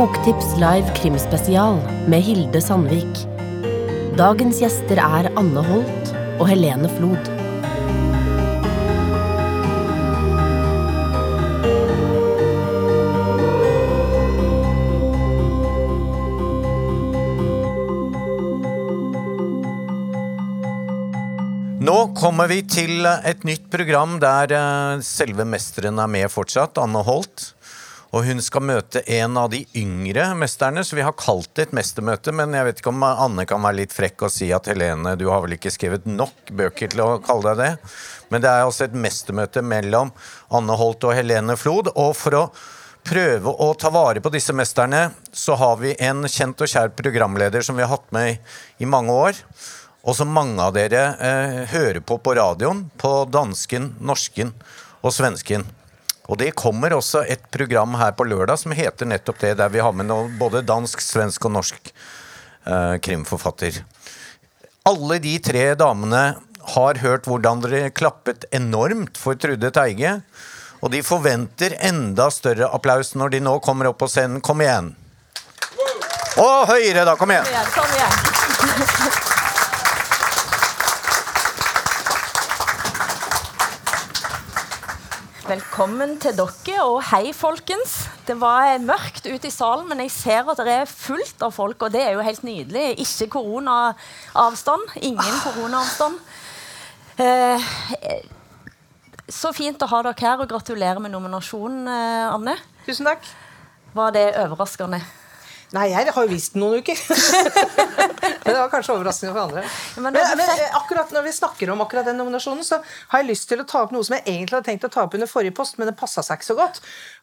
Boktips live krimspesial med Hilde Sandvik. Dagens gjester er Anne Holt og Helene Flod. Nå kommer vi til et nytt program der eh, selve mesteren er med fortsatt, Anne Holt. Og hun skal møte en av de yngre mesterne, så vi har kalt det et mestermøte. Men jeg vet ikke om Anne kan være litt frekk og si at Helene, du har vel ikke skrevet nok bøker til å kalle deg det. Men det er altså et mestermøte mellom Anne Holt og Helene Flod. Og for å prøve å ta vare på disse mesterne, så har vi en kjent og kjær programleder som vi har hatt med i mange år og som mange av dere eh, hører på på radioen, på dansken, norsken og svensken. Og det kommer også et program her på lørdag som heter nettopp det, der vi har med både dansk, svensk og norsk eh, krimforfatter. Alle de tre damene har hørt hvordan dere klappet enormt for Trude Teige. Og de forventer enda større applaus når de nå kommer opp på scenen. Kom igjen! Og høyere, da! Kom igjen! Kom igjen. Velkommen til dere, og hei, folkens. Det var mørkt ute i salen, men jeg ser at det er fullt av folk, og det er jo helt nydelig. Ikke koronaavstand. Ingen koronaavstand. Eh, så fint å ha dere her, og gratulerer med nominasjonen, eh, Anne. Tusen takk. Var det overraskende? Nei, jeg har jo visst noen uker. det var kanskje overraskende for andre. Men Men, men akkurat når vi snakker om akkurat den nominasjonen, så har jeg lyst til å ta opp noe som jeg egentlig hadde tenkt å ta opp under forrige post, men det passa seg ikke så godt.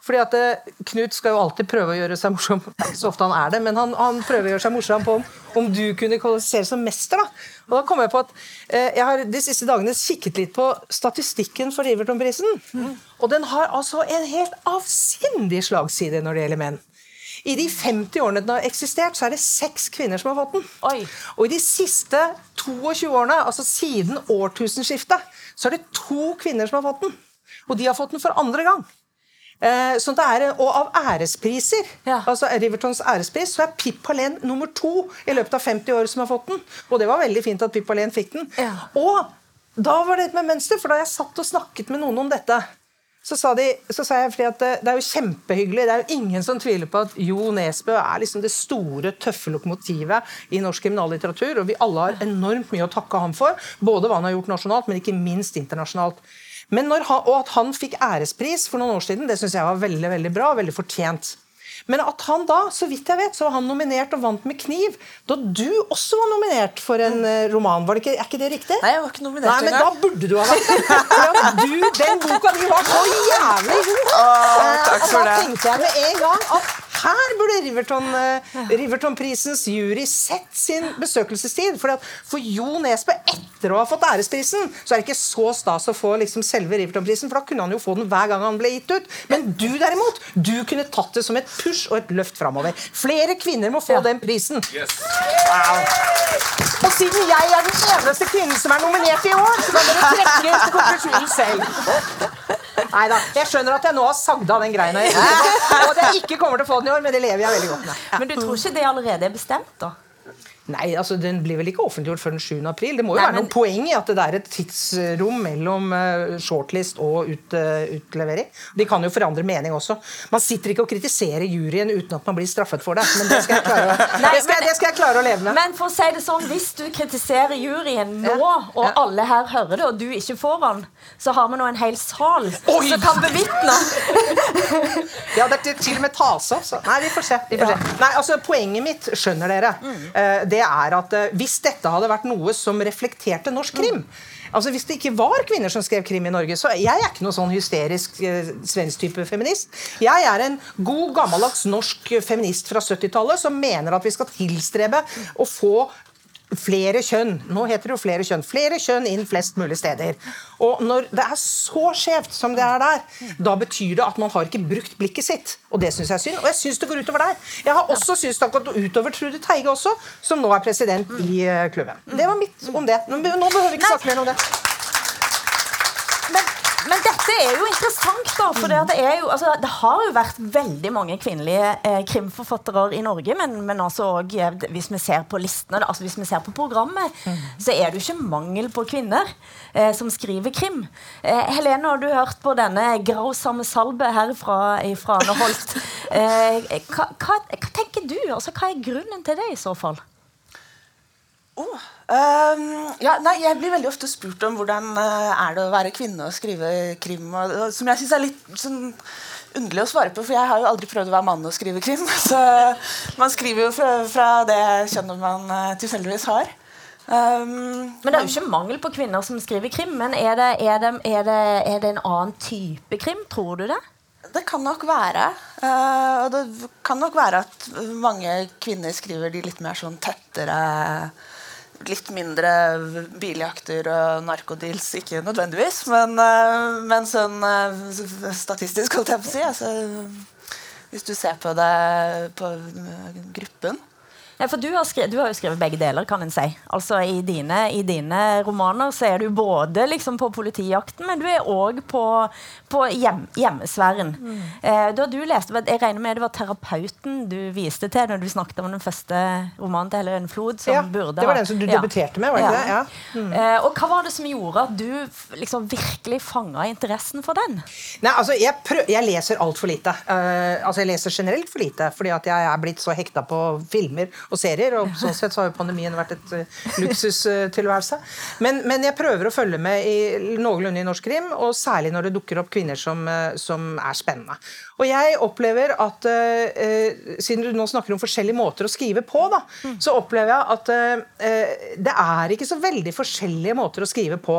Fordi at eh, Knut skal jo alltid prøve å gjøre seg morsom. Så ofte han er det, men han, han prøver å gjøre seg morsom på om, om du kunne kvalifisere som mester. da. Og da kom jeg på at eh, jeg har de siste dagene kikket litt på statistikken for Riverton-prisen. Og den har altså en helt avsindig slagside når det gjelder menn. I de 50 årene den har eksistert, så er det seks kvinner som har fått den. Oi. Og i de siste 22 årene, altså siden årtusenskiftet, så er det to kvinner som har fått den. Og de har fått den for andre gang. Eh, sånn det er, og av ærespriser, Ja. altså Rivertons ærespris, så er Pip Hallén nummer to i løpet av 50 år som har fått den. Og det var veldig fint at Pip Hallén fikk den. Ja. Og da var det et med mønster, for da jeg satt og snakket med noen om dette, så sa, de, så sa jeg fordi at det, er jo kjempehyggelig. Det er jo ingen som tviler på at Jo Nesbø er liksom det store, tøffe lokomotivet i norsk kriminallitteratur. Og vi alle har enormt mye å takke ham for. Både hva han har gjort nasjonalt, men ikke minst internasjonalt. Men han, og at han fikk ærespris for noen år siden, det syns jeg var veldig veldig bra. Veldig fortjent. Men at han da, så vidt jeg vet, så var han nominert og vant med kniv. Da du også var nominert for en eh, roman. Var det ikke, er ikke det riktig? Nei, jeg var ikke nominert Nei, men da burde du ha vært det. For du, den boka di var så jævlig god. Eh, takk og det. da tenkte jeg med en gang at her burde Riverton, eh, Riverton-prisens jury sett sin besøkelsestid. For, at for Jo Nesbø, etter å ha fått æresprisen, så er det ikke så stas å få liksom selve Riverton-prisen, for da kunne han jo få den hver gang han ble gitt ut. Men du derimot, du kunne tatt det som et push og et løft framover. Flere kvinner må få den prisen. Wow. Og siden jeg er den eneste kvinnen som er nominert i år, så kan dere trekke konklusjonen selv. Nei da. Jeg skjønner at jeg nå har sagd av den greia. Og at jeg ikke kommer til å få den i år, men det lever jeg veldig godt med. Men du tror ikke det allerede er bestemt, da? Nei, altså Den blir vel ikke offentliggjort før den 7. april. Det må jo Nei, være men- noen poeng i at det er et tidsrom mellom eh, shortlist og ut, eh, utlevering. De kan jo forandre mening også. Man sitter ikke og kritiserer juryen uten at man blir straffet for det. Men det skal jeg klare, å- Nei, det skal, men- det skal jeg klare å leve med. Men for å si det sånn, hvis du kritiserer juryen nå, Ja. og Ja. alle her hører det, og du ikke får den, så har vi nå en hel sal Oi! som kan bevitne. Ja, det er til og med tas av. så- Nei, vi får se. Vi får se. Nei, altså, poenget mitt, skjønner dere, eh, det er at eh, hvis dette hadde vært noe som reflekterte norsk krim Altså Hvis det ikke var kvinner som skrev krim i Norge, så jeg er ikke noe sånn hysterisk eh, svensk type feminist. Jeg er en god, gammeldags norsk feminist fra 70-tallet som mener at vi skal tilstrebe å få Flere kjønn. Nå heter det jo flere kjønn. Flere kjønn inn flest mulig steder. Og når det er så skjevt som det er der, da betyr det at man har ikke brukt blikket sitt. Og det syns jeg er synd. Og jeg syns det går utover deg. Jeg har også syntes det har gått utover Trude Teige også, som nå er president i eh, klubben. Det var mitt om det. Nå behøver vi ikke snakke mer om det. Dette er jo interessant, da. For det, det, jo, altså, det, har jo vært veldig mange kvinnelige eh, krimforfattere i Norge. Men, men altså, eh, hvis vi ser på listene, altså, hvis vi ser på programmet, mm. så er det jo ikke mangel på kvinner eh, som skriver krim. Eh, Helene, har du hørt på denne grausamme salbe her fra, fra Anne Holt? Eh, hva, hva, hva, tenker du? Altså, hva er grunnen til det, i så fall? Oh, um, ja, nei, jeg blir veldig ofte spurt om hvordan uh, er det å være kvinne og skrive krim. Og, og, som jeg syns er litt sånn, underlig å svare på, for jeg har jo aldri prøvd å være mann og skrive krim. Så man skriver jo fra, fra det kjønnet man uh, tilfeldigvis har. Um, men det er jo ikke mangel på kvinner som skriver krim. Men er det, er det, er det, er det en annen type krim? Tror du det? Det kan nok være. Uh, og det kan nok være at mange kvinner skriver de litt mer sånn tettere litt mindre biljakter og narkodeals, ikke nødvendigvis, men, uh, men sånn uh, statistisk, holdt jeg på å si. Altså, hvis du ser på det på gruppen. Ja, for du har, skrevet, du har, jo skrevet begge deler, kan en si. Altså I dine, i dine romaner så er du både liksom på politijakten, men du er òg på, på hjem, hjemmesfæren. Mm. Eh, da du leste, Jeg regner med det var terapeuten du viste til når du snakket om den første romanen til Helen Flod. Som ja, burde det var den som du ja. debuterte med, var det ja. det? Ja. Mm. Eh, og hva var det som gjorde at du liksom virkelig fanga interessen for den? Nei, altså, Jeg, prøv, jeg leser altfor lite. Uh, altså, Jeg leser generelt for lite fordi at jeg er blitt så hekta på filmer og serier. Og sånn sett så har jo pandemien vært et uh, luksustilværelse. Men, men, jeg prøver å følge med i, noenlunde i norsk krim, og særlig når det dukker opp kvinner som, uh, som er spennende. Og jeg opplever at uh, Siden du nå snakker om forskjellige måter å skrive på, da, mm. så opplever jeg at det er ikke så veldig forskjellige måter å skrive på.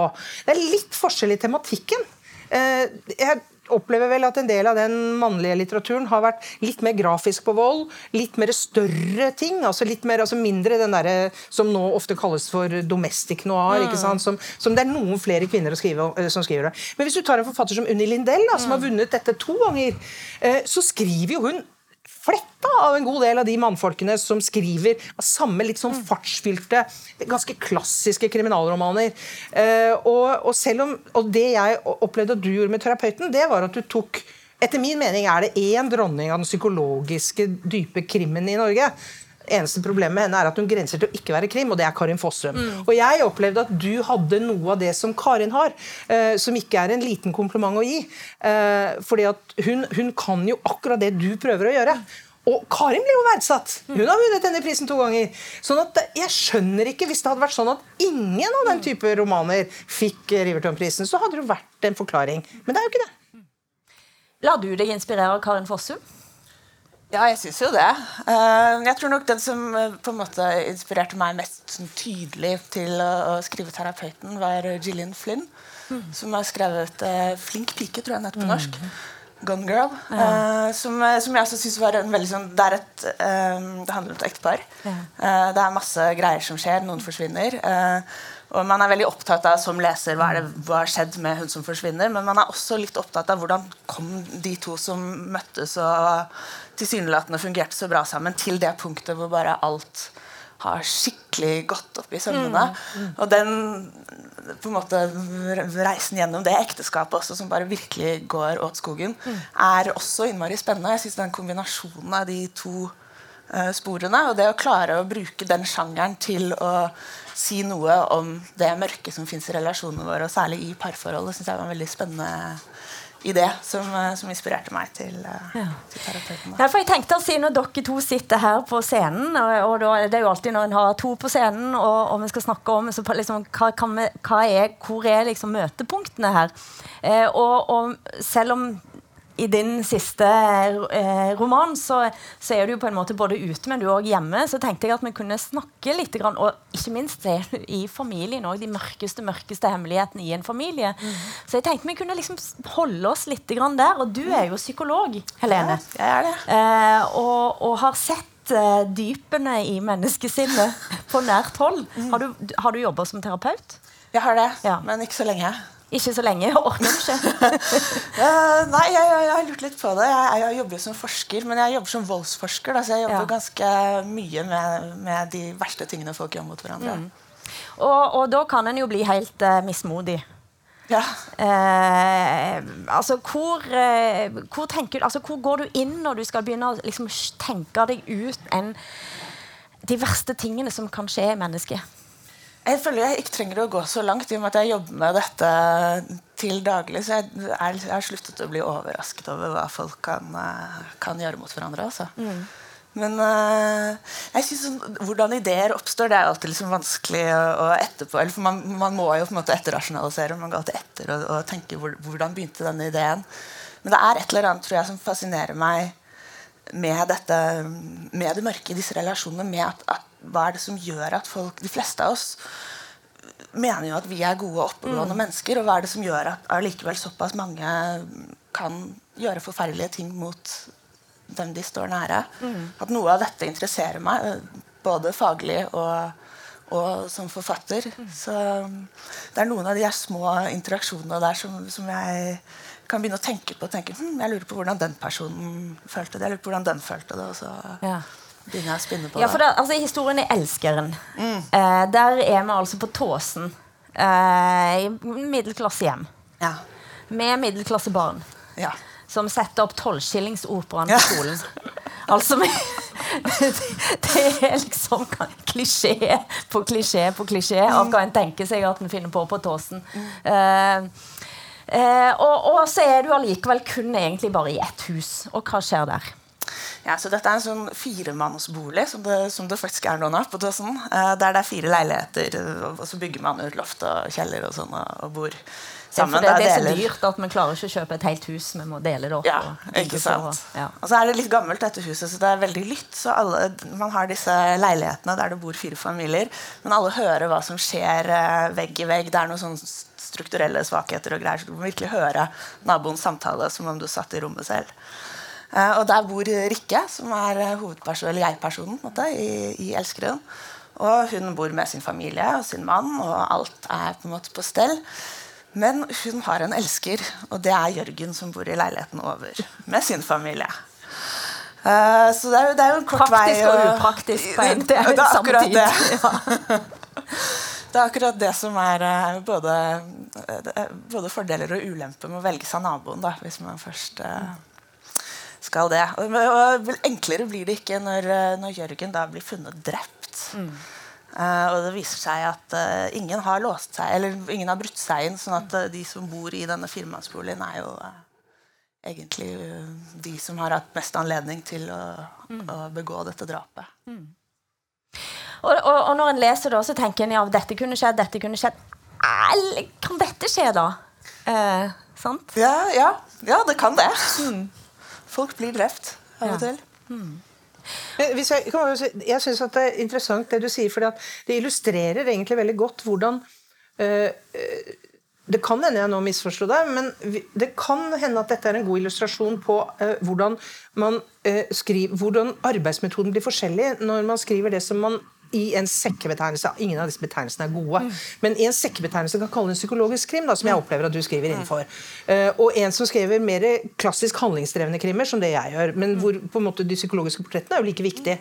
Det er litt forskjell i tematikken. jeg opplever vel at en del av den mannlige litteraturen har vært litt mer grafisk på vold. Litt mer større ting. altså litt mer, altså Mindre den derre som nå ofte kalles for domestic noir. Mm. ikke sant, som, som, det er noen flere kvinner skrive, eh, som skriver det. Men hvis du tar en forfatter som Unni Lindell, da, som mm. har vunnet dette to ganger, eh, så skriver jo hun fletta av en god del av de mannfolkene som skriver samme litt sånn fartsfylte, ganske klassiske kriminalromaner. Uh, og, og, selv om, og det jeg opplevde at du gjorde med terapeuten, det var at du tok etter min mening er det én dronning av den psykologiske, dype krimmen i Norge eneste problemet med henne er at hun grenser til å ikke være krim, og det er Karin Fossum. Mm. Og jeg opplevde at du hadde noe av det som Karin har, eh, som ikke er en liten kompliment å gi. Eh, fordi at hun, hun, kan jo akkurat det du prøver å gjøre. Og Karin ble jo verdsatt. Hun har vunnet denne prisen to ganger. Sånn at Jeg skjønner ikke, Hvis det hadde vært sånn at ingen av den type romaner fikk Riverton-prisen, så hadde det jo vært en forklaring. Men det er jo ikke det. La du deg inspirere av Karin Fossum? Ja, jeg syns jo det. Eh, jeg tror nok den som eh, på en måte inspirerte meg mest sånn tydelig til å skrive 'Terapeuten', var Gillian Flynn. Mm. Som har skrevet uh, 'Flink pike', tror jeg den heter på norsk. Mm. Gone Girl. Ja. Uh, som, som, jeg også syns var en veldig sånn Det, er et, det handler om et ektepar. Ja. Uh, det er masse greier som skjer. Noen forsvinner. Og man er veldig opptatt av som leser hva, det, hva har skjedd med hun som forsvinner. Men man er også litt opptatt av hvordan kom de to som møttes og tilsynelatende fungerte så bra sammen, til det punktet hvor bare alt har skikkelig gått opp i sømmene. Mm, mm. Og den på en måte reisen gjennom det ekteskapet også, som bare virkelig går åt skogen, mm. er også innmari spennende. Jeg synes den kombinasjonen av de to sporene, og det å klare å bruke den sjangeren til å si noe om det mørke som fins i relasjonene våre, og særlig i parforholdet, syns jeg var en veldig spennende idé som, eh, som, inspirerte meg til, uh, ja. til terapeuten. Ja, for jeg tenkte å si Når dere to sitter her på scenen, og, og da, det er jo alltid når en har to på scenen, og, og vi skal snakke om så, liksom, hva, vi, hva, er, hvor er liksom møtepunktene her? Eh, og, og selv om i din siste eh, roman så, så, er du på en måte både ute, men du er òg hjemme. Så tenkte jeg at vi kunne snakke litt, og ikke minst se i familien òg, de mørkeste mørkeste hemmelighetene i en familie. Mm. Så jeg tenkte vi kunne liksom holde oss litt der. Og du er jo psykolog, Helene. Ja, jeg er det. Eh, og, og, har sett eh, dypene i menneskesinnet på nært hold. Mm. Har du, har du jobba som terapeut? Jeg har det, ja. men ikke så lenge. Ikke så lenge. Jeg orker ikke. uh, nei, jeg, jeg, jeg, har lurt litt på det. Jeg, jeg jobber som forsker, men jeg jobber som voldsforsker. Da, så jeg jobber ja. ganske mye med, med, de verste tingene folk gjør mot hverandre. Mm. Og, og, da kan en jo bli helt uh, mismodig. Ja. Uh, altså, hvor, hvor, tenker, altså, hvor går du inn når du skal begynne å liksom, tenke deg ut en, de verste tingene som kan skje i mennesket? Jeg føler jeg ikke trenger å gå så langt, i og med at jeg jobber med dette til daglig. Så jeg, har sluttet å bli overrasket over hva folk kan, eh, kan gjøre mot hverandre. Altså. Mm. Men uh, jeg synes sånn, hvordan ideer oppstår, det er alltid liksom vanskelig å etterpå eller for man, man, må jo på en måte etterrasjonalisere. Man går alltid etter og, og tenke hvor, hvordan begynte denne ideen. Men det er et eller annet tror jeg, som fascinerer meg med dette, med det mørke i disse relasjonene. med at, at hva er det som gjør at folk, de fleste av oss mener jo at vi er gode oppegående mm. mennesker. Og hva er det som gjør at allikevel såpass mange kan gjøre forferdelige ting mot dem de står nære? Mm. At noe av dette interesserer meg, både faglig og, og som forfatter. Mm. Så det er noen av de små interaksjonene der som, som jeg kan begynne å tenke på. Tenke, hm, jeg lurer på hvordan den personen følte det. Jeg lurer på hvordan den følte det. Og så ja begynner jeg å spinne på ja, for det. Altså, historien i 'Elskeren'. Mm. Eh, der er vi altså på Tåsen. Eh, I middelklassehjem. Ja. Med middelklassebarn. Ja. Som setter opp tolvskillingsoperaen på skolen. Altså Det er liksom klisjé på klisjé på klisjé av hva en tenker seg at en finner på på Tåsen. Mm. Eh, og, og, så er du allikevel kun egentlig bare i ett hus. Og hva skjer der? Ja, så Dette er en sånn firemannsbolig, som det, som det faktisk er nå, på Tåsen. Eh, der det er fire leiligheter, og så bygger man ut loft og kjeller og sånn, og, og bor sammen. Det, det, er så dyrt at vi klarer ikke å kjøpe et helt hus. Vi må dele det opp. Ja, ikke sant. Og, ja. og så er det litt gammelt, dette huset, så det er veldig lytt. Så alle, man har disse leilighetene der det bor fire familier, men alle hører hva som skjer eh, vegg i vegg. Det er noen sånne strukturelle svakheter og greier, så du må virkelig høre naboens samtale som om du satt i rommet selv. Uh, og der bor Rikke, som er hovedpersonen, hovedperson, eller jeg-personen i, i 'Elskeren'. Og hun bor med sin familie og sin mann, og alt er på en måte på stell. Men hun har en elsker, og det er Jørgen, som bor i leiligheten over med sin familie. Uh, så det er, jo, det er, jo en kort Praktisk vei Praktisk og upraktisk på en det er akkurat det. det er akkurat det som er uh, både, både, fordeler og ulemper med å velge seg naboen, da, hvis man først uh, skal det. Og, enklere blir det ikke når, eh, når Jørgen da blir funnet drept. Mm. Uh, og det viser seg at uh, ingen har låst seg, eller ingen har brutt seg inn. sånn at uh, de som bor i denne firmannsboligen, er jo egentlig de som har hatt mest anledning til å, mm. å begå dette drapet. Mm. Og, og, og, når en leser da, så tenker en ja, dette kunne skjedd, dette kunne skjedd. Kan dette skje, da? sant? Ja, ja, ja, det kan det. Mm. Folk blir drept av og til. Hmm. Jeg, jeg syns det er interessant det du sier, for det illustrerer egentlig veldig godt hvordan øh, det kan hende jeg nå misforsto deg, men det kan hende at dette er en god illustrasjon på uh, hvordan, man, uh, skriver, hvordan arbeidsmetoden blir forskjellig når man skriver det som man i en sekkebetegnelse Ingen av disse betegnelsene er gode. Mm. Men i en sekkebetegnelse kan kalle en psykologisk krim, da, som jeg mm. opplever at du skriver innenfor. Uh, og en som skriver mer klassisk handlingsdrevne krimmer, som det jeg gjør. Men hvor på en måte de psykologiske portrettene er jo like viktige.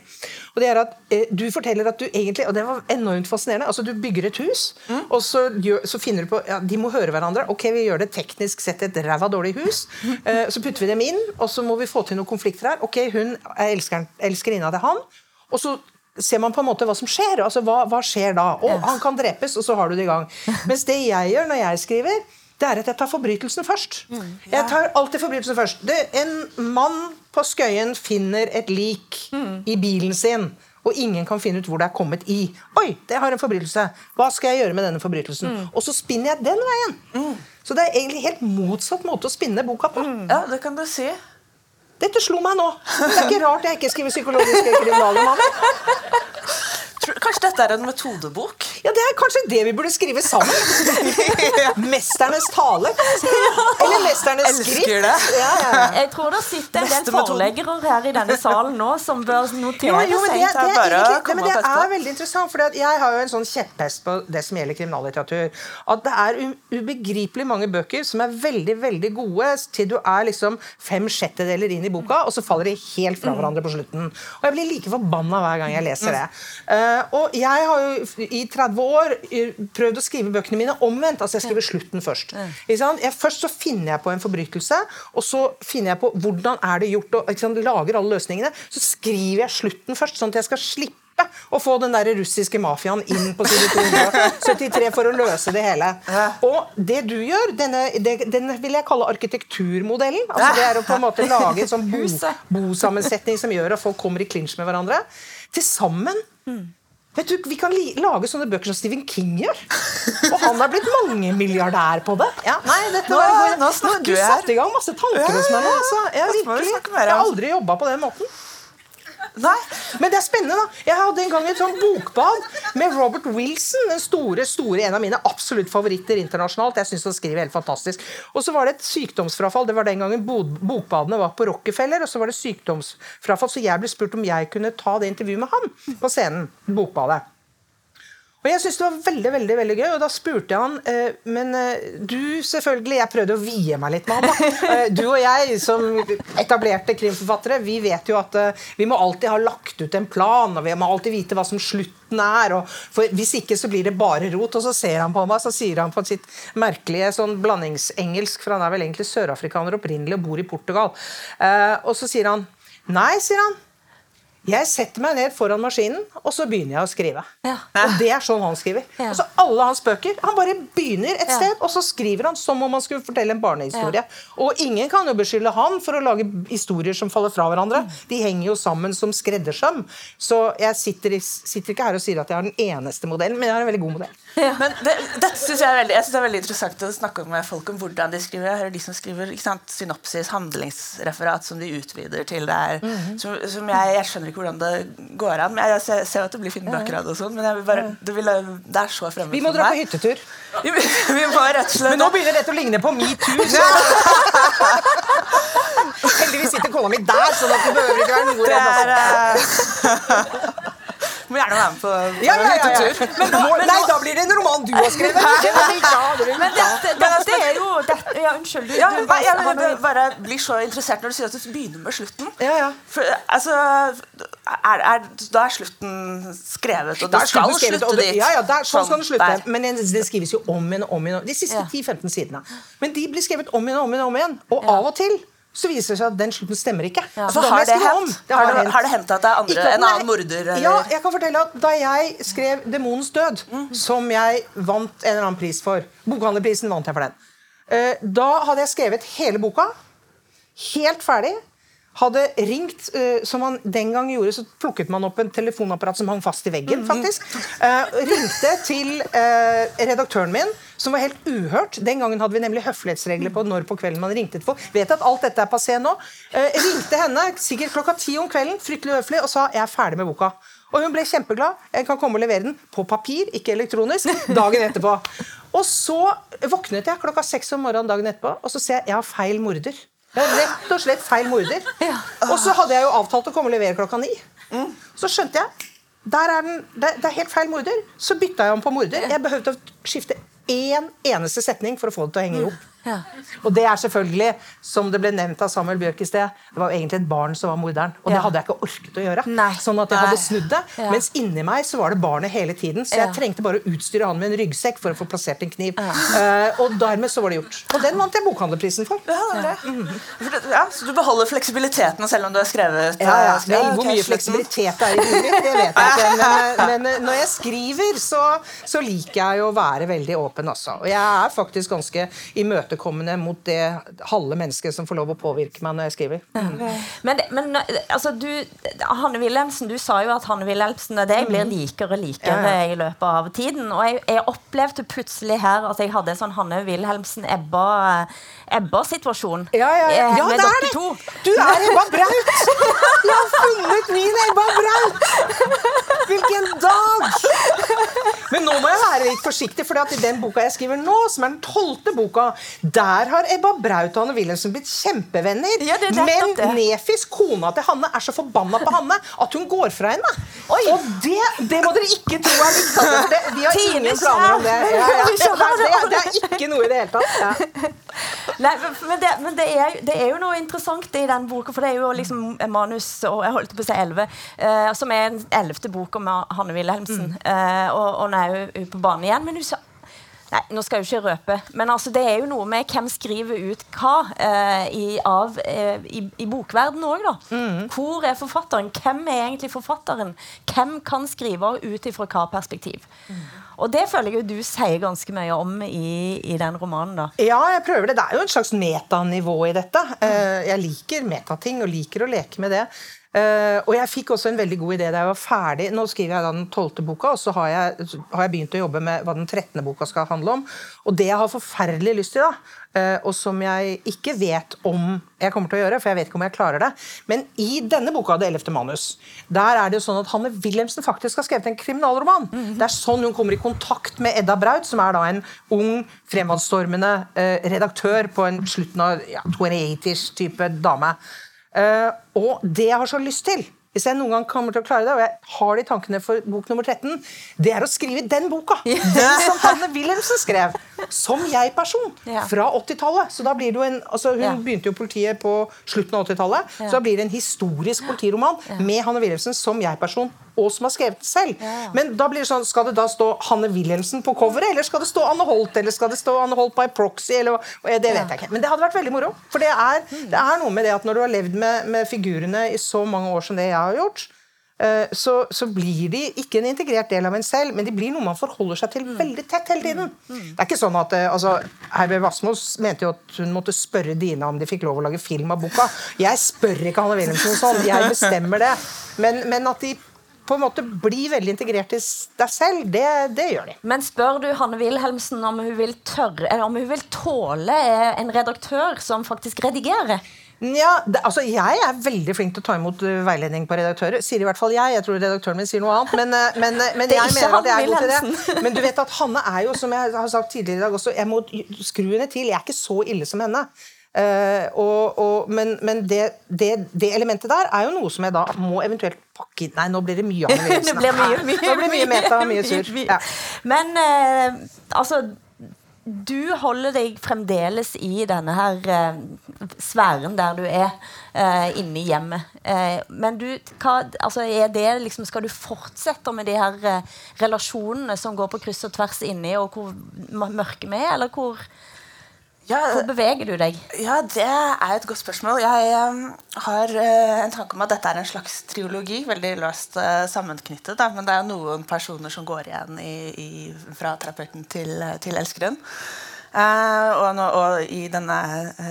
Og det er at uh, Du forteller at du egentlig Og det var enormt fascinerende. altså Du bygger et hus, mm. og så, gjør, så, finner du på ja, De må høre hverandre. Ok, vi gjør det teknisk sett et ræva dårlig hus. Uh, så putter vi dem inn, og så må vi få til noen konflikter her. Ok, hun er elskerinna til han. Og så ser man på en måte hva som skjer. altså Hva, hva skjer da? Og han kan drepes, og så har du det i gang. Mens det jeg gjør når jeg skriver, det er at jeg tar forbrytelsen først. Mm, jeg tar alltid forbrytelsen først. Det, en mann på Skøyen finner et lik mm. i bilen sin, og ingen kan finne ut hvor det er kommet i. Oi, det har en forbrytelse. Hva skal jeg gjøre med denne forbrytelsen? Mm. Og så spinner jeg den veien. Mm. Så det er egentlig helt motsatt måte å spinne boka på. Mm. Ja, det kan du si. Dette slo meg nå. Det er ikke rart jeg ikke skriver psykologiske kriminalromaner. Dette er en metodebok? Ja, Det er kanskje det vi burde skrive sammen. Mesternes tale. Eller Mesternes Elsker skrift. det. Ja, ja. Jeg tror det sitter en del forleggere her i denne salen nå som bør notere Jo, jo, men det, det, er egentlig, men det er veldig interessant, for jeg har jo en sånn kjepphest på det som gjelder kriminallitteratur. At det er ubegripelig mange bøker som er veldig veldig gode til du er liksom fem sjettedeler inn i boka, og så faller de helt Mm. fra hverandre på slutten. Og jeg blir like forbanna hver gang jeg leser det. Uh, og jeg har jo i 30 år prøvd å skrive bøkene mine omvendt. Altså jeg skriver slutten først. Jeg, først så finner jeg på en forbrytelse, og så finner jeg på hvordan er det gjort, og lager alle løsningene. Så skriver jeg slutten først, sånn at jeg skal slippe å få den der russiske mafiaen inn på side 273 for å løse det hele. Og det du gjør, denne, den vil jeg kalle arkitekturmodellen. Altså det er å på en måte lage en sånn bo, bosammensetning som gjør at folk kommer i klinsj med hverandre. Til sammen. Vet du, Vi kan lage sånne bøker som Stephen King gjør. Og han er blitt mangemilliardær på det. Ja, nei, dette Nå- var, nå snakker du her. Du satte i gang masse tanker hos meg nå. Altså. Virkelig. Jeg har aldri jobba på den måten. Nei. Men det er spennende, da. Jeg hadde en gang et sånn bokbad med Robert Wilson. Den store, store, En av mine absolutt favoritter internasjonalt. Jeg synes han skriver helt fantastisk. Og så var det et sykdomsfrafall. Det var den gangen bokbadene var på Rockefeller. Og så var det sykdomsfrafall, så jeg ble spurt om jeg kunne ta det intervjuet med han på scenen. Bokbadet. Og jeg syntes det var veldig veldig, veldig gøy, og da spurte jeg han eh, Men eh, du, selvfølgelig Jeg prøvde å vie meg litt med han. Eh, du og jeg, som etablerte krimforfattere, vi vet jo at vi må alltid ha lagt ut en plan, og vi må alltid vite hva som slutten er. For Hvis ikke så blir det bare rot. Og så ser han på meg, så sier han på sitt merkelige sånn blandingsengelsk, for han er vel egentlig sørafrikaner opprinnelig og bor i Portugal. Og så sier han Nei, sier han. Jeg setter meg ned foran maskinen, og så begynner jeg å skrive. Ja. Og det er sånn han skriver. Ja. Altså Alle hans bøker. Han bare begynner et Ja. sted, og så skriver han som om han skulle fortelle en barnehistorie. Og ingen kan jo beskylde han for å lage historier som faller fra hverandre. De henger jo sammen som skreddersøm. Så jeg sitter, i, sitter ikke her og sier at jeg har den eneste modellen, men jeg har en veldig god modell. Men det, dette synes jeg, er veldig, jeg synes det er veldig interessant å snakke med folk om hvordan de skriver. Jeg hører de som skriver ikke sant, synopsis, handlingsreferat, som de utvider til det her. Mhm. som, som jeg, jeg skjønner ikke hvordan det går an. Men jeg ser, ser jo at det blir fine bøker av det og sånn, men bare, det, vil, det er så fremmed Vi må dra på hyttetur. Vi, vi må rett og slett Men nå begynner dette å ligne på metoo. Heldigvis sitter kona mi der, så det behøver ikke være noe redd. Må gjerne være med på, Ja, ja, ja, hyttetur. Men da, nei, da blir det en roman du har skrevet. Men dette, dette er jo dette, Ja, unnskyld. Du, Ja, du, bare, jeg, bare blir så interessert når du sier at du begynner med slutten. Ja, ja. For, altså, er, er, da er slutten skrevet, og er skal skrevet, slutte dit. Ja, ja, der, sånn skal slutte. der. Men det skrives jo om igjen og om igjen. De siste Ja. 10-15 sidene. Men de blir skrevet om igjen. og om igjen. Og av og til så viser det seg at den slutten stemmer ikke. Ja. Så har det om. Det Har det- har det hendt at det er andre- en annen morder, eller? Ja, jeg kan fortelle at Da jeg skrev 'Demonens død', som jeg vant en eller annen pris for Bokhandlerprisen vant jeg for den. Eh, Da hadde jeg skrevet hele boka. Helt ferdig. Hadde ringt, eh, som man den gang gjorde, så plukket man opp en telefonapparat som hang fast i veggen. faktisk. Eh, ringte til eh, redaktøren min, som var helt uhørt. Den gangen hadde vi nemlig høflighetsregler på når på kvelden man ringte til folk. Vet at alt dette er passé nå. Ringte henne sikkert klokka ti om kvelden, fryktelig høflig, og sa jeg er ferdig med boka. Og hun ble kjempeglad. Jeg kan komme og levere den på papir, ikke elektronisk, dagen etterpå. Og så våknet jeg klokka seks om morgenen dagen etterpå, og så ser jeg jeg har feil morder. Jeg er rett og slett feil morder. Og så hadde jeg jo avtalt å komme og levere klokka ni. Så skjønte jeg der er den, det, det er helt feil morder. Så bytta jeg om på morder. Jeg behøvde å skifte én eneste setning for å få det til å henge i hop. Ja. Og det er selvfølgelig, som det ble nevnt av Samuel Bjørk i sted, det var jo egentlig et barn som var morderen. Og Ja. det hadde jeg ikke orket å gjøre. Nei. Sånn at jeg hadde snudd det. Ja. Mens inni meg så var det barnet hele tiden. Så jeg trengte bare å utstyre han med en ryggsekk for å få plassert en kniv. Uh, og dermed så var det gjort. Og den vant jeg bokhandlerprisen for. Ja, det det- ja, så du beholder fleksibiliteten selv om du har skrevet Ja, ja. eh, skrevet- hvor mye fleksibilitet det er i hodet mitt, det vet jeg ikke. Men, men når jeg skriver, så, så liker jeg å være veldig åpen, altså. Og jeg er faktisk ganske imøtekommende mot det halve mennesket som får lov å påvirke meg når jeg skriver. Mm. Men, men altså, du, Hanne Wilhelmsen, du sa jo at Hanne Wilhelmsen og deg blir likere og likere Mm. Ja, i løpet av tiden. Og jeg, jeg opplevde plutselig her at jeg hadde en sånn Hanne Wilhelmsen-Ebba Ebba-situasjon. Ja, ja, ja. eh, ja det er det! to. Du er Ebba Braut! Jeg har funnet min Ebba Braut! Hvilken dag! Men nå må jeg være litt forsiktig, for i den boka jeg skriver nå, som er den tolvte boka, Der har Ebba Braut og Hanne Wilhelmsen blitt kjempevenner. Ja, men. Nefis, kona til Hanne, er så forbanna på Hanne at hun går fra henne. Oi. Og det, det må dere ikke tro er likt. altså, det- Vi har Tine ingen planer om det. Ja, ja. Det, er- det er ikke noe i det hele tatt. Nei, men- det, men det, er, det er jo noe interessant i den boka, for det er jo liksom manus og jeg holdt på å si 11, eh, som er den ellevte boka med Hanne Wilhelmsen. Eh, og, og nå er hun på banen igjen. Men hun Nei, nå skal jeg jo ikke røpe, men altså, det er jo noe med hvem skriver ut hva eh, i, av, eh, i, i bokverdenen òg, da. Hvor er forfatteren? Hvem er egentlig forfatteren? Hvem kan skrive ut ifra hva perspektiv? Og det føler jeg jo du sier ganske mye om i, i den romanen. da. Ja, jeg prøver det. Det er jo et slags metanivå i dette. Eh, Jeg liker metating og liker å leke med det. Eh, og jeg fikk også en veldig god idé da jeg var ferdig. Nå skriver jeg da den tolvte boka, og så har jeg, har jeg begynt å jobbe med hva den trettende boka skal handle om. Og det jeg har forferdelig lyst til, da, uh, og som jeg ikke vet om jeg kommer til å gjøre, for jeg vet ikke om jeg klarer det, men i denne boka, Det ellevte manus, der er det jo sånn at Hanne Wilhelmsen faktisk har skrevet en kriminalroman. Det er sånn hun kommer i kontakt med Edda Braut, som er da en ung, fremadstormende uh, redaktør på en slutten av ja, 28-ish type dame. Eh, og det jeg har så lyst til, hvis jeg noen gang kommer til å klare det, og jeg har de tankene for bok nummer 13, det er å skrive den boka. Den som Hanne Wilhelmsen skrev. Som jeg-person. Fra 80-tallet. Så da blir det jo en, altså Hun begynte jo politiet på slutten av 80-tallet. Så da blir det en historisk politiroman med Hanne Wilhelmsen som jeg-person, og som har skrevet den selv. Ja. Men da blir det sånn, skal det da stå Hanne Wilhelmsen på coveret, eller skal det stå Anne Holt, eller skal det stå Anne Holt by proxy, eller Det vet jeg ikke. Men det hadde vært veldig moro. For det er, det er noe med det at når du har levd med, med figurene i så mange år som det jeg har gjort, eh, så, så blir de ikke en integrert del av en selv, men de blir noe man forholder seg til veldig tett hele tiden. Det er ikke sånn at eh, altså, Herbjørg Wassmos mente jo at hun måtte spørre Dina om de fikk lov å lage film av boka. Jeg spør ikke Hanne Wilhelmsen sånn, jeg bestemmer det. Men, men at de på en måte bli veldig integrert i deg selv, det, det gjør de. Men spør du Hanne Wilhelmsen om hun vil tørre, om hun vil tåle eh, en redaktør som faktisk redigerer? Ja, det, altså Jeg er veldig flink til å ta imot uh, veiledning på redaktører. Sier i hvert fall jeg. Jeg tror redaktøren min sier noe annet. Men, men, men jeg mener at jeg er god til det. Men du vet at Hanne er jo, som jeg har sagt tidligere i dag også, jeg må skru henne til. Jeg er ikke så ille som henne. Uh, og, og, men men det, det, det elementet der er jo noe som jeg da må eventuelt pakke inn Nei, nå blir det mye av det blir mye, mye, Nå blir det mye meta og mye sur. Ja. Men uh, altså du holder deg fremdeles i denne her eh, sfæren der du er eh, inne i hjemmet. Eh, men du, hva, altså er det liksom, skal du fortsette med de her eh, relasjonene som går på kryss og tvers inni, og hvor mørke vi er, eller hvor, Ja, hvor beveger du deg? Ja, det er et godt spørsmål. Jeg um, har uh, en tanke om at dette er en slags triologi, veldig løst uh, sammenknyttet. Da. Men det er noen personer som går igjen i, i, fra terapeuten til, til elskeren. Uh, og, nå, og i denne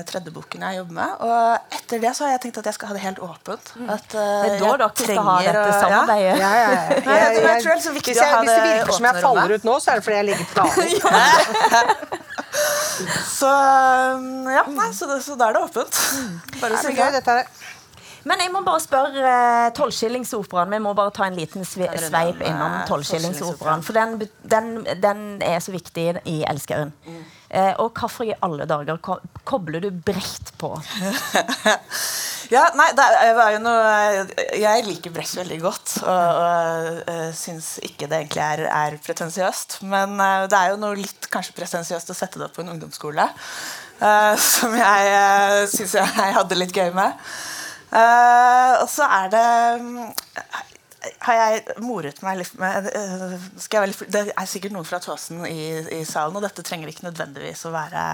tredje boken jeg jobber med. Og etter det så har jeg tenkt at jeg skal ha det helt åpent. At, uh, Det er da dere skal ha dette å- ja. samarbeidet. Ja, ja, ja. Jeg, jeg- jeg tror det er så viktig hvis, jeg, å ha hvis det det virker som jeg faller ut nå, så er det fordi jeg ligger planer. Så, um, ja, nei, så, det, så da er det åpent. Bare å er si er Men jeg må bare spørre eh, Tolvskillingsoperaen. Vi må bare ta en liten sve sveip innom Tolvskillingsoperaen. For den, den, den er så viktig i Elskeren. Eh, og hvorfor i alle dager ko kobler du Brecht på? Ja, nei, det er- jo noe Jeg liker Brecht veldig godt. Og, og uh, syns ikke det egentlig er, er pretensiøst. Men eh, det er jo noe litt kanskje pretensiøst å sette det opp på en ungdomsskole. eh, som jeg uh, syns jeg hadde litt gøy med. Uh, og så er det mm, har jeg moret meg litt med eh, skal jeg være Det er sikkert noen fra Tåsen i, i salen, og dette trenger ikke nødvendigvis å være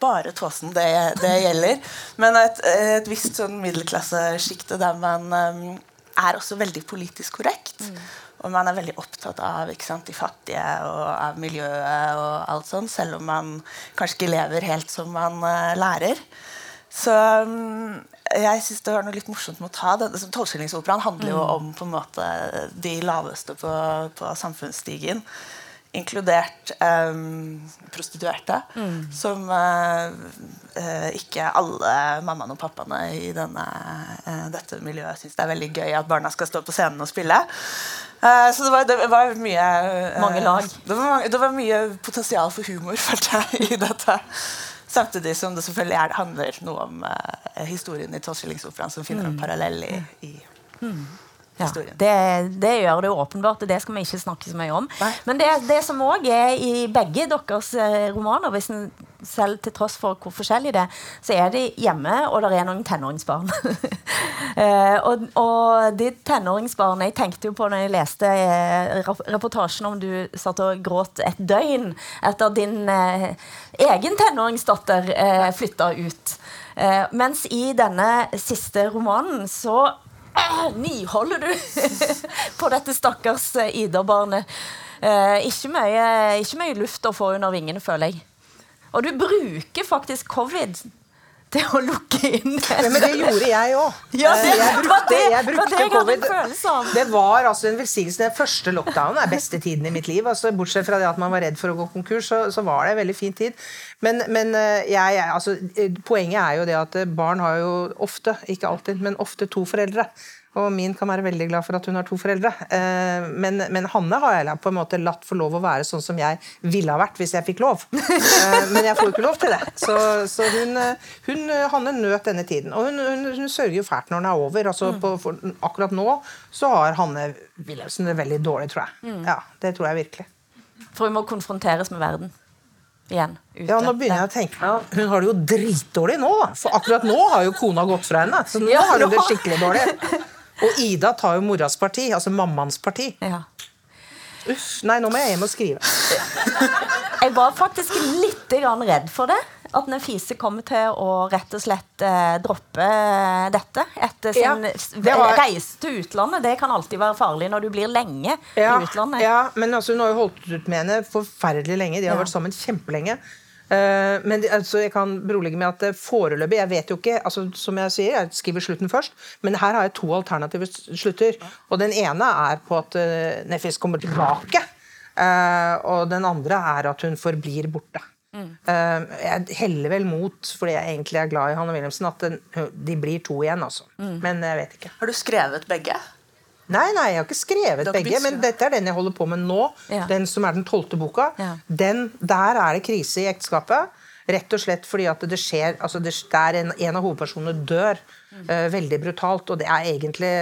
bare Tåsen det, det gjelder. Men et, et visst sånn middelklassesjikte der man um, er også veldig politisk korrekt. Og man er veldig opptatt av sant, de fattige og av miljøet og alt sånt, selv om man kanskje ikke lever helt som man uh, lærer. Så um, jeg syns det var noe litt morsomt med å ta det. Altså, Tolvskillingsoperaen handler jo om på en måte de laveste på, på samfunnsstigen. Inkludert um, prostituerte. Som uh, uh, ikke alle mammaene og pappaene i denne, uh, dette miljøet syns det er veldig gøy at barna skal stå på scenen og spille. Eh, så det var, det var mye eh, Mange lag. Det var, det var mye potensial for humor, følte jeg, i dette. Samtidig som det selvfølgelig er, handler noe om uh, historien i Tolvskillingsoperaen, som finner en parallell i, i Ja, historien. det, det gjør det åpenbart, og det skal vi ikke snakke så mye om. Nei. Men det, det som òg er i begge deres eh, romaner, hvis en selv til tross for hvor forskjellig det er, så er de hjemme, og det er noen tenåringsbarn. Eh, og, og de tenåringsbarna Jeg tenkte jo på når jeg leste eh, reportasjen om du satt og gråt et døgn etter din eh, egen tenåringsdatter eh, flytta ut. Eh, mens i denne siste romanen så niholder du på dette stakkars Ida-barnet. Ikke, ikke mye luft å få under vingene, føler jeg. Og du bruker faktisk covid til å lukke inn Ja, men det gjorde jeg òg. Ja, det- jeg det brukte, det- jeg det var brukte det covid. Det var altså en velsignelse. Den første lockdownen er beste tiden i mitt liv. Altså, bortsett fra det at man var redd for å gå konkurs, så, så var det en veldig fin tid. Men, men eh, jeg, altså, eh, poenget er jo det at eh, barn har jo ofte, ikke alltid, men ofte to foreldre. Og min kan være veldig glad for at hun har to foreldre. Eh, Men, men Hanne har jeg på en måte latt få lov å være sånn som jeg ville ha vært hvis jeg fikk lov. Eh, Men jeg får jo ikke lov til det. Så, så hun, hun, Hanne nøt denne tiden. Og hun, hun, hun sørger jo fælt når den er over. Altså på, for, akkurat nå så har Hanne Wilhelmsen det veldig dårlig, tror jeg. Ja, Det tror jeg virkelig. For hun må konfronteres med verden. Igjen. Ja, nå begynner jeg å tenke Hun har det jo dritdårlig nå. For akkurat nå har jo kona gått fra henne. Så nå Ja, har hun det skikkelig dårlig. Og Ida tar jo moras parti, altså mammaens parti. Ja. Uff, nei, nå må jeg hjem og skrive. Jeg var faktisk litt redd for det. At Nefise kommer til å rett og slett eh, droppe eh, dette etter sin Ja, var- reise til utlandet. Det kan alltid være farlig når du blir lenge Ja, i utlandet. ja, men altså, hun har jo holdt ut med henne forferdelig lenge. De har Ja. vært sammen kjempelenge. Eh, men altså, jeg kan berolige med at eh, foreløpig Jeg vet jo ikke altså, Som jeg sier, jeg skriver slutten først, men her har jeg to alternative slutter. Og den ene er på at uh, Nefis kommer tilbake. Eh, og den andre er at hun forblir borte. Mm. jeg heller vel mot, fordi jeg egentlig er glad i Hanne Wilhelmsen, at de blir to igjen, altså. Men jeg vet ikke. Har du skrevet begge? Nei, nei, jeg har ikke skrevet begge, men dette er den jeg holder på med nå. Ja. Den som er den tolvte boka. Ja. Den, der er det krise i ekteskapet. Rett og slett fordi at det skjer altså det, Der en, en av hovedpersonene dør eh, veldig brutalt, og det er egentlig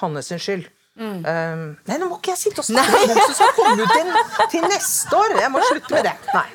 Hannes sin skyld. Um, nei, nå må ikke jeg sitte og snakke om hvem som skal komme ut til, til neste år! Jeg må slutte med det. Nei.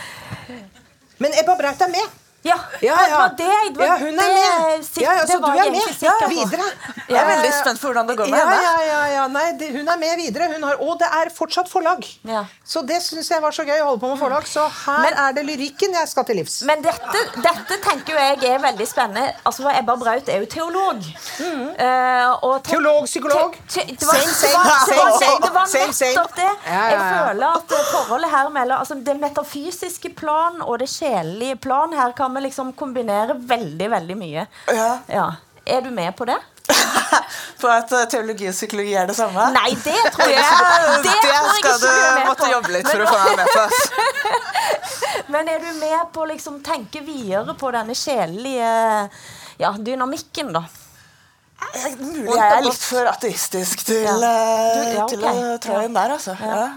Men Ebba Braut er med. Ja, Ja, ja. Det, det, det, ja, hun er med. sik- Ja, ja, så du er med. ja. Videre. Jeg er veldig spent på hvordan det går med ja, henne. Ja, ja, ja, nei, det, hun er med videre. Hun har, og det er fortsatt forlag. Ja. Så det syns jeg var så gøy å holde på med forlag. Så her Men- er det lyrikken jeg skal til livs. Men dette, dette tenker jeg er veldig spennende. Altså, for Ebba Braut er jo teolog. Eh, og te- Teolog, psykolog. te- te- det var- Same, same, det var- det var- same, Det var nettopp det. Ja, ja, Jeg føler at eh, forholdet her mellom altså, det metafysiske plan og det sjelelige plan Her kan vi liksom kombinere veldig, veldig mye. Ja. Er du med på det? På at eh, teologi og psykologi er det samme? Nei, det tror jeg Det, ikke. det, tror jeg skal ikke du måtte på. jobbe litt for å få meg med på. Men er du med på å liksom tenke videre på denne sjelelige ja, dynamikken, da? Eh, Mulig jeg er litt for ateistisk til, Ja. eh, Du- ja, til å trå inn der, altså. Ja.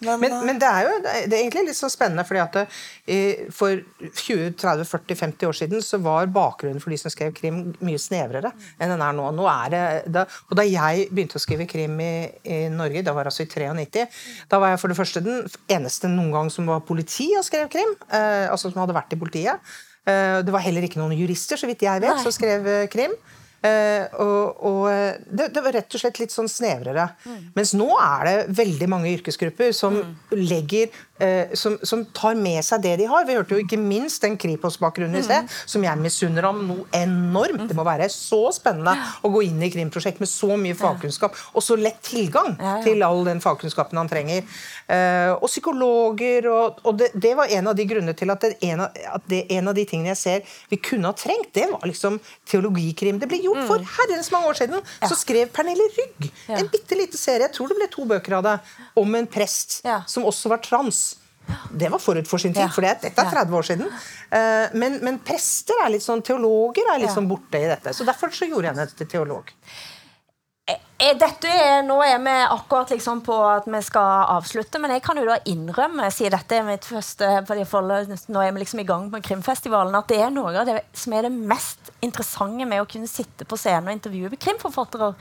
Men, Men, eh, men det er jo det er egentlig litt så spennende, fordi at det, eh, for 20-30-40-50 år siden så var bakgrunnen for de som skrev krim, mye snevrere enn den er nå. nå er det, da, og da jeg begynte å skrive krim i, i Norge, det var altså i 93, da var jeg for det første den eneste noen gang som var politi og skrev krim. Eh, altså som hadde vært i politiet. Eh, det var heller ikke noen jurister, så vidt jeg vet, som skrev eh, krim. Eh, og og eh, det, det var rett og slett litt sånn snevrere. Mens nå er det veldig mange yrkesgrupper som legger eh, som, som tar med seg det de har. Vi hørte jo ikke minst den Kripos-bakgrunnen i sted, som jeg misunner ham noe enormt. Det må være så spennende å gå inn i krimprosjekt med så mye fagkunnskap, og så lett tilgang Ja, ja. til all den fagkunnskapen han trenger. Eh, og psykologer, og, og det, det var en av de grunnene til at, det, en, av, at det, en av de tingene jeg ser vi kunne ha trengt, det var liksom teologikrim. Det ble gjort for herrens mange år siden. Så skrev Pernille Rygg Mm. En bitte lite serie, jeg tror det ble to bøker av det, om en prest som også var trans. Det var forut for sin tid, for dette er 30 år siden. Eh, men, men prester er litt sånn, teologer er litt sånn borte i dette. Så derfor så gjorde jeg henne til teolog. Eh, Dette er, nå er vi akkurat liksom på at vi skal avslutte, men jeg kan jo da innrømme, siden dette er mitt første jeg Nå er vi liksom i gang med Krimfestivalen, at det er noe av det som er det mest interessante med å kunne sitte på scenen og intervjue med krimforfattere,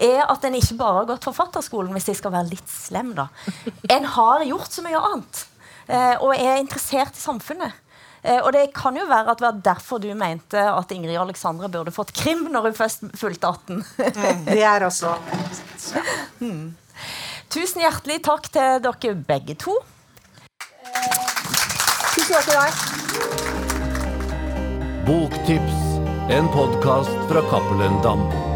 er at en ikke bare har gått forfatterskolen, hvis jeg skal være litt slem, da. En har gjort så mye annet, eh, og er interessert i samfunnet. Eh, og det kan jo være at det var derfor du mente at Ingrid Alexandra burde fått krim når hun først fulgte 18. Det er også Tusen hjertelig takk til dere begge to. Tusen takk til deg. Boktips, en podkast fra Cappelen Dam.